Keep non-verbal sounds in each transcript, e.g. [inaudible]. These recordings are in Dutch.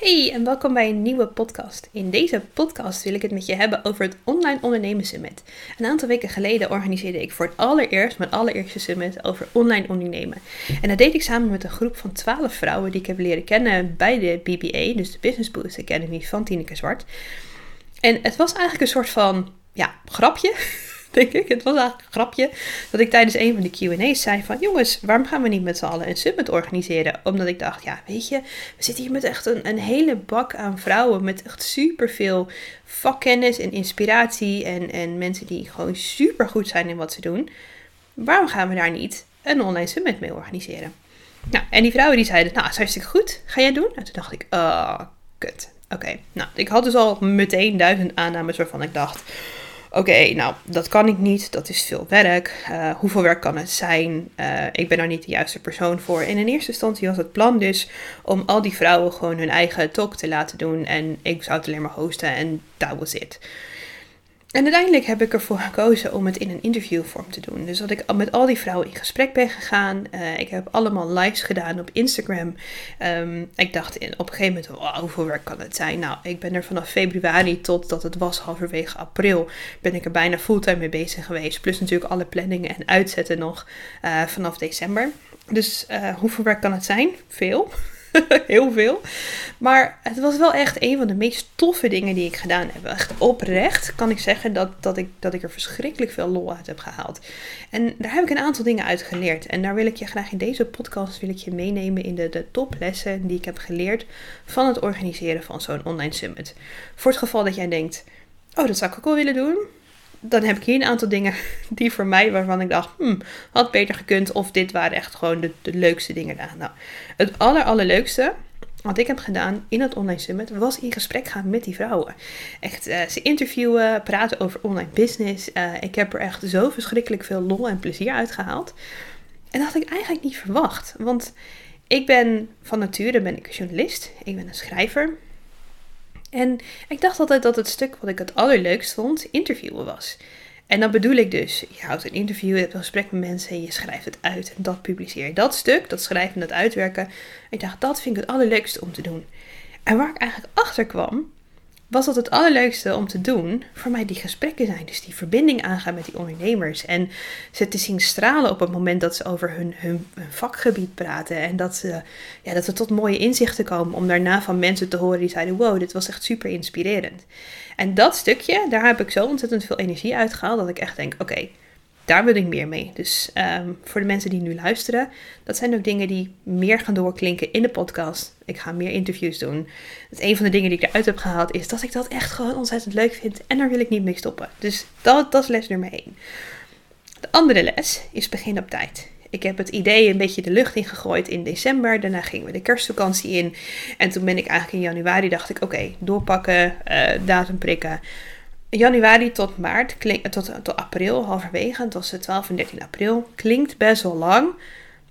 Hey en welkom bij een nieuwe podcast. In deze podcast wil ik het met je hebben over het Online Ondernemen Summit. Een aantal weken geleden organiseerde ik voor het allereerst mijn allereerste summit over online ondernemen. En dat deed ik samen met een groep van 12 vrouwen die ik heb leren kennen bij de BBA, dus de Business Boost Academy van Tineke Zwart. En het was eigenlijk een soort van ja, grapje. [laughs] [laughs] denk ik. Het was eigenlijk een grapje dat ik tijdens een van de Q&A's zei van... Jongens, waarom gaan we niet met z'n allen een summit organiseren? Omdat ik dacht, ja, weet je, we zitten hier met echt een, een hele bak aan vrouwen... met echt superveel vakkennis en inspiratie... En, en mensen die gewoon super goed zijn in wat ze doen. Waarom gaan we daar niet een online summit mee organiseren? Nou, en die vrouwen die zeiden, nou, is hartstikke goed. Ga jij doen? En toen dacht ik, oh, kut. Oké, nou, ik had dus al meteen duizend aannames waarvan ik dacht Oké, nou, dat kan ik niet. Dat is veel werk. Uh, hoeveel werk kan het zijn? Uh, ik ben daar niet de juiste persoon voor. En in eerste instantie was het plan dus om al die vrouwen gewoon hun eigen talk te laten doen. En ik zou het alleen maar hosten en dat was it. En uiteindelijk heb ik ervoor gekozen om het in een interviewvorm te doen. Dus dat ik met al die vrouwen in gesprek ben gegaan. Uh, ik heb allemaal lives gedaan op Instagram. Um, ik dacht in, op een gegeven moment, hoeveel werk kan het zijn? Nou, ik ben er vanaf februari tot dat het was halverwege april, ben ik er bijna fulltime mee bezig geweest. Plus natuurlijk alle planningen en uitzetten nog uh, vanaf december. Dus uh, hoeveel werk kan het zijn? Veel. [laughs] heel veel. Maar het was wel echt een van de meest toffe dingen die ik gedaan heb. Echt oprecht kan ik zeggen dat, dat, ik, dat ik er verschrikkelijk veel lol uit heb gehaald. En daar heb ik een aantal dingen uit geleerd. En daar wil ik je graag in deze podcast wil ik je meenemen in de, de toplessen die ik heb geleerd van het organiseren van zo'n online summit. Voor het geval dat jij denkt, oh dat zou ik ook wel willen doen dan heb ik hier een aantal dingen [laughs] die voor mij, waarvan ik dacht, hmm, had beter gekund. Of dit waren echt gewoon de, de leukste dingen daar. Nou, het aller, allerleukste wat ik heb gedaan in het online summit was in gesprek gaan met die vrouwen. Echt uh, ze interviewen, praten over online business. Uh, ik heb er echt zo verschrikkelijk veel lol en plezier uit gehaald. En dat had ik eigenlijk niet verwacht. Want ik ben van nature ben ik journalist. Ik ben een schrijver. En ik dacht altijd dat het stuk wat ik het allerleukst vond interviewen was. En dan bedoel ik dus, je houdt een interview, je hebt een gesprek met mensen en je schrijft het uit en dat publiceer je. Dat stuk, dat schrijven en dat uitwerken, ik dacht dat vind ik het allerleukste om te doen. En waar ik eigenlijk achter kwam, was dat het allerleukste om te doen voor mij die gesprekken zijn. Dus die verbinding aangaan met die ondernemers. En ze te zien stralen op het moment dat ze over hun, hun, vakgebied praten. En dat ze, ja, dat ze tot mooie inzichten komen om daarna van mensen te horen die zeiden: Wow, dit was echt super inspirerend. En dat stukje, daar heb ik zo ontzettend veel energie uit gehaald dat ik echt denk: Oké, daar wil ik meer mee. Dus um, voor de mensen die nu luisteren, dat zijn ook dingen die meer gaan doorklinken in de podcast. Ik ga meer interviews doen. Dus een van de dingen die ik eruit heb gehaald is dat ik dat echt gewoon ontzettend leuk vind. En daar wil ik niet mee stoppen. Dus dat, dat is les nummer 1. De andere les is begin op tijd. Ik heb het idee een beetje de lucht ingegooid in december. Daarna gingen we de kerstvakantie in. En toen ben ik eigenlijk in januari, dacht ik, oké, doorpakken, uh, datum prikken januari tot maart, klink, tot, tot april, halverwege, het was 12 en 13 april, klinkt best wel lang.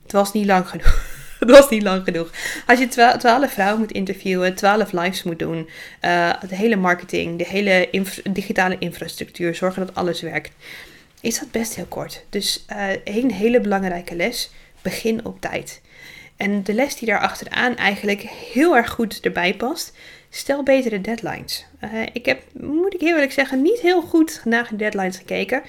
Het was niet lang genoeg. [laughs] het was niet lang genoeg. Als je 12 vrouwen moet interviewen, 12 lives moet doen, uh, de hele marketing, de hele digitale infrastructuur, zorgen dat alles werkt, is dat best heel kort. Dus uh, een hele belangrijke les, begin op tijd. En de les die daar achteraan eigenlijk heel erg goed erbij past, Stel betere deadlines. Uh, ik heb, moet ik heel eerlijk zeggen, niet heel goed naar de deadlines gekeken.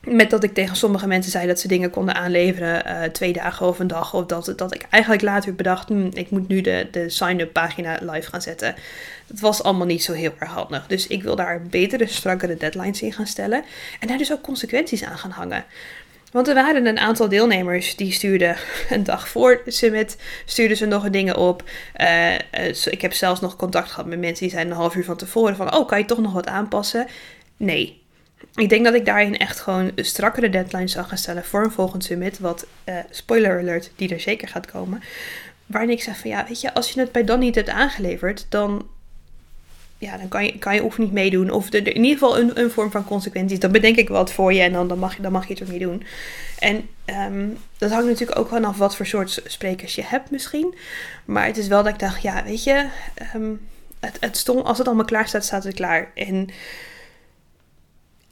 Met dat ik tegen sommige mensen zei dat ze dingen konden aanleveren uh, twee dagen of een dag. Of dat, dat ik eigenlijk later bedacht, hm, ik moet nu de, de sign-up pagina live gaan zetten. Dat was allemaal niet zo heel erg handig. Dus ik wil daar betere, strakkere deadlines in gaan stellen. En daar dus ook consequenties aan gaan hangen. Want er waren een aantal deelnemers die stuurden een dag voor summit, stuurden ze nog dingen op. Uh, ik heb zelfs nog contact gehad met mensen die zijn een half uur van tevoren van, oh, kan je toch nog wat aanpassen? Nee. Ik denk dat ik daarin echt gewoon strakkere deadlines zou gaan stellen voor een volgend summit. Wat, uh, spoiler alert, die er zeker gaat komen. Waarin ik zeg van, ja, weet je, als je het bij dan niet hebt aangeleverd, dan ja, dan kan je, kan je of niet meedoen. Of de, in ieder geval een, een vorm van consequenties. Dan bedenk ik wat voor je en dan, dan, mag, dan mag je het ermee doen. En um, dat hangt natuurlijk ook vanaf wat voor soort sprekers je hebt misschien. Maar het is wel dat ik dacht, ja, weet je, um, het, als het allemaal klaar staat, staat het klaar. En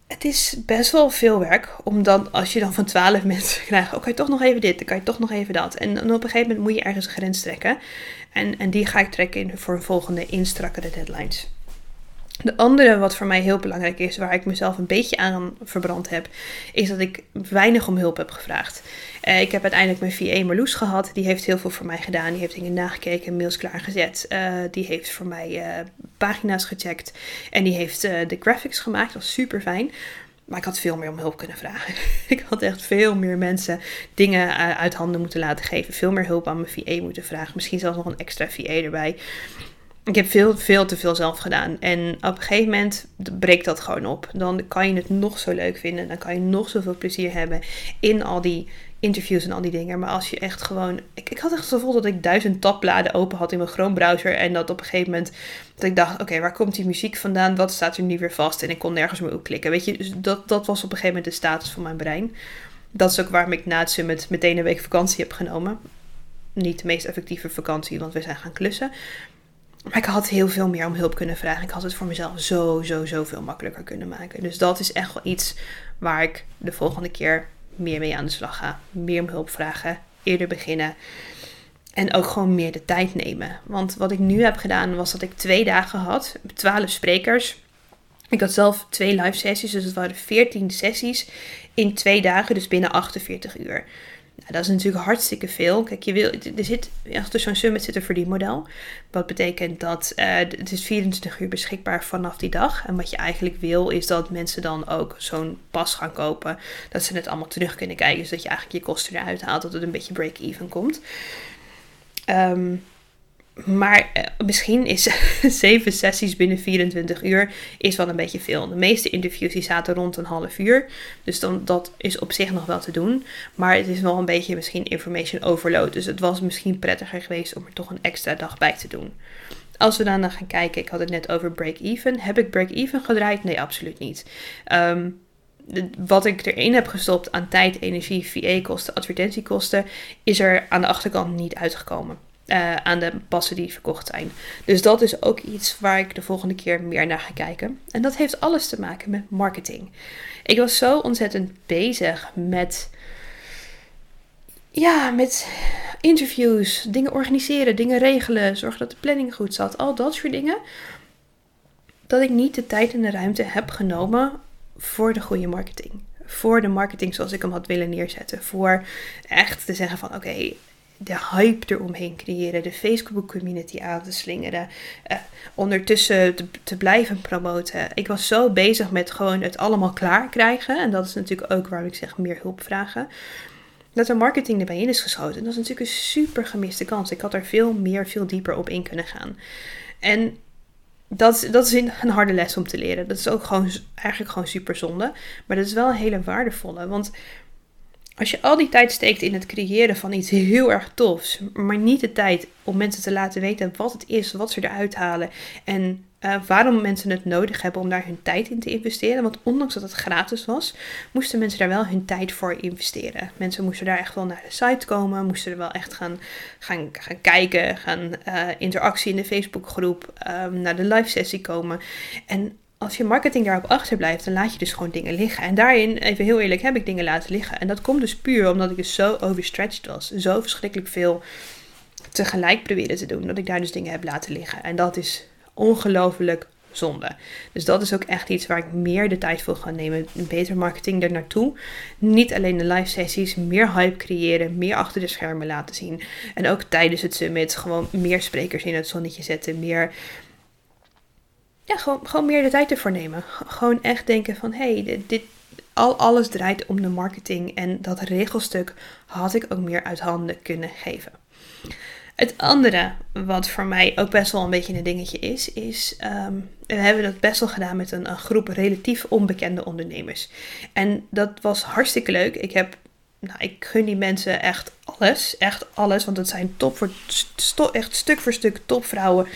het is best wel veel werk. Omdat als je dan van 12 mensen [laughs] krijgt, oh, kan je toch nog even dit, dan kan je toch nog even dat. En op een gegeven moment moet je ergens een grens trekken. En, en die ga ik trekken in, voor volgende instrakkere deadlines. De andere wat voor mij heel belangrijk is, waar ik mezelf een beetje aan verbrand heb, is dat ik weinig om hulp heb gevraagd. Uh, ik heb uiteindelijk mijn VA Marloes gehad. Die heeft heel veel voor mij gedaan. Die heeft dingen nagekeken, mails klaargezet. Uh, die heeft voor mij uh, pagina's gecheckt. En die heeft de graphics gemaakt. Dat was super fijn. Maar ik had veel meer om hulp kunnen vragen. [laughs] ik had echt veel meer mensen dingen uit handen moeten laten geven. Veel meer hulp aan mijn VA moeten vragen. Misschien zelfs nog een extra VA erbij ik heb veel, veel te veel zelf gedaan. En op een gegeven moment breekt dat gewoon op. Dan kan je het nog zo leuk vinden. Dan kan je nog zoveel plezier hebben in al die interviews en al die dingen. Maar als je echt gewoon. Ik, ik had echt het gevoel dat ik duizend tabbladen open had in mijn Chrome browser. En dat op een gegeven moment. Dat ik dacht: oké, waar komt die muziek vandaan? Wat staat er nu weer vast? En ik kon nergens meer op klikken. Weet je, dus dat, dat was op een gegeven moment de status van mijn brein. Dat is ook waarom ik na het summit meteen een week vakantie heb genomen. Niet de meest effectieve vakantie, want we zijn gaan klussen. Maar ik had heel veel meer om hulp kunnen vragen. Ik had het voor mezelf zo, zo, zo veel makkelijker kunnen maken. Dus dat is echt wel iets waar ik de volgende keer meer mee aan de slag ga. Meer om hulp vragen, eerder beginnen. En ook gewoon meer de tijd nemen. Want wat ik nu heb gedaan was dat ik twee dagen had, twaalf sprekers. Ik had zelf twee live sessies, dus het waren 14 sessies in twee dagen, dus binnen 48 uur. Dat is natuurlijk hartstikke veel. Kijk, je wil, er zit, achter zo'n summit zit een verdienmodel. Wat betekent dat uh, het is 24 uur beschikbaar vanaf die dag. En wat je eigenlijk wil, is dat mensen dan ook zo'n pas gaan kopen. Dat ze het allemaal terug kunnen kijken. Dus dat je eigenlijk je kosten eruit haalt. Dat het een beetje break-even komt. Um, maar eh, misschien is [laughs] zeven sessies binnen 24 uur is wel een beetje veel. De meeste interviews die zaten rond een half uur. Dus dan, dat is op zich nog wel te doen. Maar het is wel een beetje misschien information overload. Dus het was misschien prettiger geweest om er toch een extra dag bij te doen. Als we dan gaan kijken, ik had het net over break-even. Heb ik break-even gedraaid? Nee, absoluut niet. Um, wat ik erin heb gestopt aan tijd, energie, VA-kosten, advertentiekosten, is er aan de achterkant niet uitgekomen. Uh, aan de passen die verkocht zijn. Dus dat is ook iets waar ik de volgende keer meer naar ga kijken. En dat heeft alles te maken met marketing. Ik was zo ontzettend bezig met. Ja, met interviews, dingen organiseren, dingen regelen, zorgen dat de planning goed zat, al dat soort dingen. Dat ik niet de tijd en de ruimte heb genomen voor de goede marketing. Voor de marketing zoals ik hem had willen neerzetten. Voor echt te zeggen van oké, de hype eromheen creëren, de Facebook community aan te slingeren, uh, ondertussen te, blijven promoten. Ik was zo bezig met gewoon het allemaal klaar krijgen. En dat is natuurlijk ook waarom ik zeg meer hulp vragen. Dat er marketing erbij in is geschoten. dat is natuurlijk een super gemiste kans. Ik had er veel meer, veel dieper op in kunnen gaan. En dat, dat is een harde les om te leren. Dat is ook gewoon eigenlijk gewoon super zonde. Maar dat is wel een hele waardevolle. Want als je al die tijd steekt in het creëren van iets heel erg tofs, maar niet de tijd om mensen te laten weten wat het is, wat ze eruit halen en uh, waarom mensen het nodig hebben om daar hun tijd in te investeren. Want ondanks dat het gratis was, moesten mensen daar wel hun tijd voor investeren. Mensen moesten daar echt wel naar de site komen, moesten er wel echt gaan, gaan, gaan kijken, gaan uh, interactie in de Facebookgroep, um, naar de live sessie komen. En als je marketing daarop achterblijft, dan laat je dus gewoon dingen liggen. En daarin, even heel eerlijk, heb ik dingen laten liggen. En dat komt dus puur omdat ik dus zo overstretched was. Zo verschrikkelijk veel tegelijk proberen te doen. Dat ik daar dus dingen heb laten liggen. En dat is ongelooflijk zonde. Dus dat is ook echt iets waar ik meer de tijd voor ga nemen. Beter marketing er naartoe. Niet alleen de live sessies, meer hype creëren, meer achter de schermen laten zien. En ook tijdens het summit gewoon meer sprekers in het zonnetje zetten, meer ja, gewoon, gewoon meer de tijd ervoor nemen. Gewoon echt denken van, hé, hey, dit, al alles draait om de marketing. En dat regelstuk had ik ook meer uit handen kunnen geven. Het andere, wat voor mij ook best wel een beetje een dingetje is, is um, we hebben dat best wel gedaan met een, een, groep relatief onbekende ondernemers. En dat was hartstikke leuk. Ik heb, nou, ik gun die mensen echt alles, echt alles, want het zijn top voor, echt stuk voor stuk topvrouwen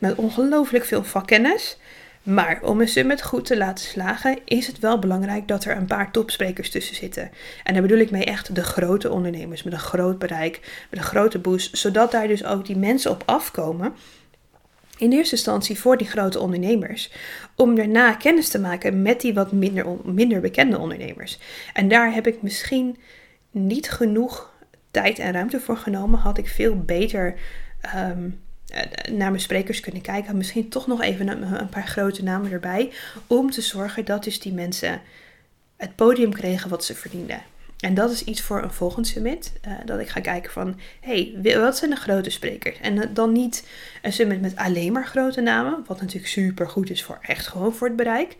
met ongelooflijk veel vakkennis. Maar om een summit goed te laten slagen, is het wel belangrijk dat er een paar topsprekers tussen zitten. En daar bedoel ik mee echt de grote ondernemers met een groot bereik, met een grote boost, zodat daar dus ook die mensen op afkomen in eerste instantie voor die grote ondernemers. Om daarna kennis te maken met die wat minder, minder bekende ondernemers. En daar heb ik misschien niet genoeg tijd en ruimte voor genomen. Had ik veel beter ehm, naar mijn sprekers kunnen kijken. Misschien toch nog even een, paar grote namen erbij. Om te zorgen dat dus die mensen het podium kregen wat ze verdienden. En dat is iets voor een volgend summit. Uh, dat ik ga kijken van, hey, wat zijn de grote sprekers? En dan niet een summit met alleen maar grote namen. Wat natuurlijk super goed is voor echt gewoon voor het bereik.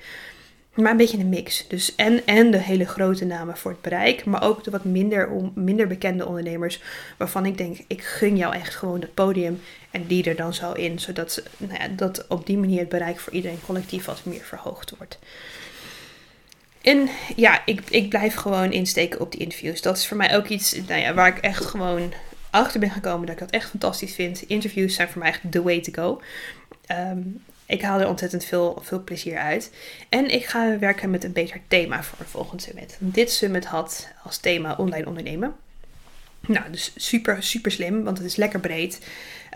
Maar een beetje een mix. Dus en, en de hele grote namen voor het bereik. Maar ook de wat minder, minder bekende ondernemers. Waarvan ik denk, ik gun jou echt gewoon het podium. En die er dan zo in. Zodat nou ja, dat op die manier het bereik voor iedereen collectief wat meer verhoogd wordt. En ja, ik, ik blijf gewoon insteken op die interviews. Dat is voor mij ook iets nou ja, waar ik echt gewoon achter ben gekomen dat ik dat echt fantastisch vind. Interviews zijn voor mij echt the way to go. Ehm, ik haal er ontzettend veel, veel plezier uit. En ik ga werken met een beter thema voor een volgend summit. Dit summit had als thema online ondernemen. Nou, dus super, super slim, want het is lekker breed.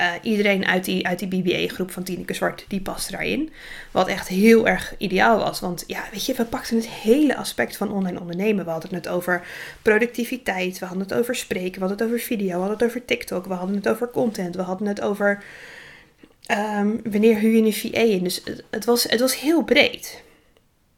Uh, iedereen uit die, uit die BBA-groep van Tineke Zwart, die past daarin. Wat echt heel erg ideaal was. Want ja, weet je, we pakten het hele aspect van online ondernemen. We hadden het over productiviteit, we hadden het over spreken, we hadden het over video, we hadden het over TikTok, we hadden het over content, we hadden het over um, wanneer in. Dus het, het, was, het was heel breed.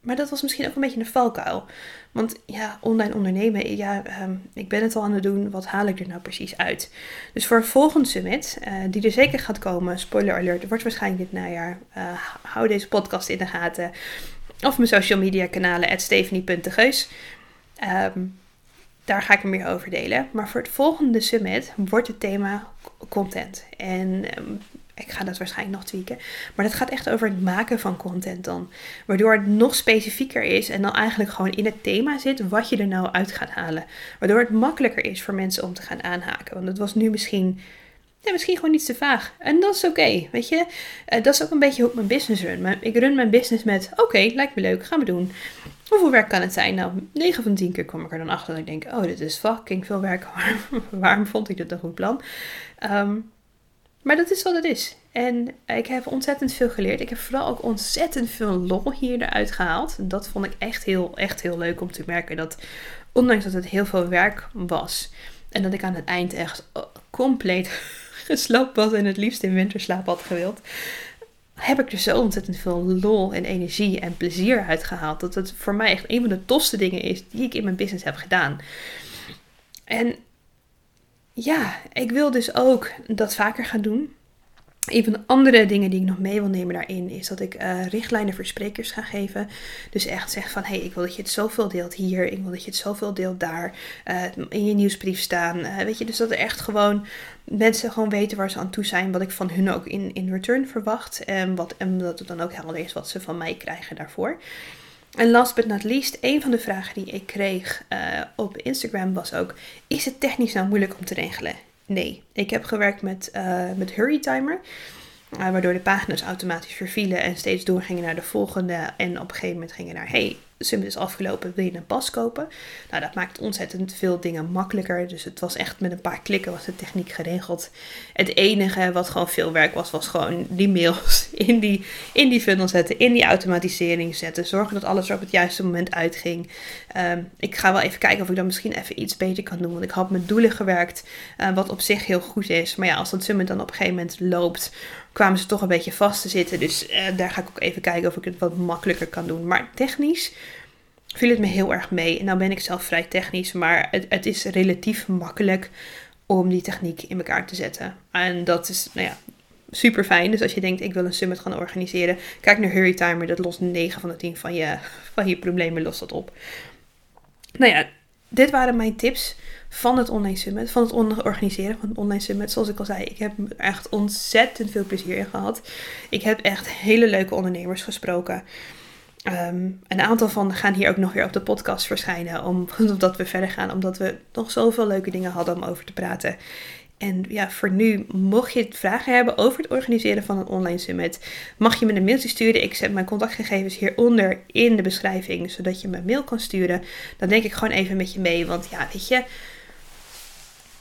Maar dat was misschien ook een beetje een valkuil. Want ja, online ondernemen, ja, ehm, ik ben het al aan het doen. Wat haal ik er nou precies uit? Dus voor een volgend summit, uh, die er zeker gaat komen, spoiler alert, wordt waarschijnlijk dit najaar. Uh, hou deze podcast in de gaten. Of mijn social media kanalen, stephanie.tegeus. Um, daar ga ik er meer over delen. Maar voor het volgende summit wordt het thema content. En ik ga dat waarschijnlijk nog tweaken. Maar dat gaat echt over het maken van content dan. Waardoor het nog specifieker is en dan eigenlijk gewoon in het thema zit wat je er nou uit gaat halen. Waardoor het makkelijker is voor mensen om te gaan aanhaken. Want het was nu misschien, ja, misschien gewoon iets te vaag. En dat is oké, weet je. Uh, dat is ook een beetje hoe ik mijn business run. ik run mijn business met, oké, lijkt me leuk, gaan we doen. Hoeveel werk kan het zijn? Nou, 9 van 10 keer kom ik er dan achter dat ik denk, oh, dit is fucking veel werk. [laughs] Waarom vond ik dit een goed plan? Um, maar dat is wat het is. En ik heb ontzettend veel geleerd. Ik heb vooral ook ontzettend veel lol hier eruit gehaald. Dat vond ik echt heel, echt heel leuk om te merken. Dat ondanks dat het heel veel werk was. En dat ik aan het eind echt compleet [laughs] gesloopt was en het liefst in winterslaap had gewild. Heb ik er zo ontzettend veel lol en energie en plezier uit gehaald. Dat het voor mij echt een van de tofste dingen is die ik in mijn business heb gedaan. En ja, ik wil dus ook dat vaker gaan doen. Een van de andere dingen die ik nog mee wil nemen daarin is dat ik uh, richtlijnen voor sprekers ga geven. Dus echt zeg van hé, hey, ik wil dat je het zoveel deelt hier, ik wil dat je het zoveel deelt daar, uh, in je nieuwsbrief staan. Uh, weet je, dus dat er echt gewoon mensen gewoon weten waar ze aan toe zijn, wat ik van hun ook in, in return verwacht. En, wat, en dat het dan ook helder is wat ze van mij krijgen daarvoor. En last but not least, een van de vragen die ik kreeg uh, op Instagram was ook: Is het technisch nou moeilijk om te regelen? Nee, ik heb gewerkt met, uh, met Hurry Timer. Uh, waardoor de pagina's automatisch vervielen en steeds doorgingen naar de volgende. En op een gegeven moment gingen naar: hey, Summit is afgelopen, wil je een pas kopen? Nou, dat maakt ontzettend veel dingen makkelijker. Dus het was echt met een paar klikken was de techniek geregeld. Het enige wat gewoon veel werk was, was gewoon die mails [laughs] in die, in die funnel zetten, in die automatisering zetten. Zorgen dat alles er op het juiste moment uitging. Um, ik ga wel even kijken of ik dan misschien even iets beter kan doen. Want ik had met doelen gewerkt, uh, wat op zich heel goed is. Maar ja, als dat Summit dan op een gegeven moment loopt, kwamen ze toch een beetje vast te zitten. Dus uh, daar ga ik ook even kijken of ik het wat makkelijker kan doen. Maar technisch viel het me heel erg mee. En nou ben ik zelf vrij technisch, maar het, het is relatief makkelijk om die techniek in elkaar te zetten. En dat is, nou ja, super fijn. Dus als je denkt, ik wil een summit gaan organiseren, kijk naar Hurry Timer. Dat lost 9 van de 10 van je, van problemen lost dat op. Nou ja, dit waren mijn tips van het online summit, van het organiseren van het online summit. Zoals ik al zei, ik heb echt ontzettend veel plezier in gehad. Ik heb echt hele leuke ondernemers gesproken. Um, een aantal van gaan hier ook nog weer op de podcast verschijnen, [laughs] omdat we verder gaan, omdat we nog zoveel leuke dingen hadden om over te praten. En ja, voor nu, mocht je vragen hebben over het organiseren van een online summit, mag je me een mailtje sturen. Ik zet mijn contactgegevens hieronder in de beschrijving, zodat je me mail kan sturen. Dan denk ik gewoon even met je mee, want ja, weet je,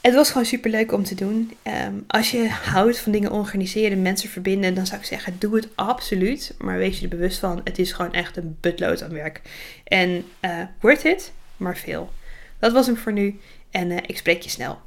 Het was gewoon super leuk om te doen. Ehm, als je houdt van dingen organiseren, mensen verbinden, dan zou ik zeggen, doe het absoluut. Maar wees je er bewust van, het is gewoon echt een butload aan werk. En uh, worth it, maar veel. Dat was hem voor nu en uh, ik spreek je snel.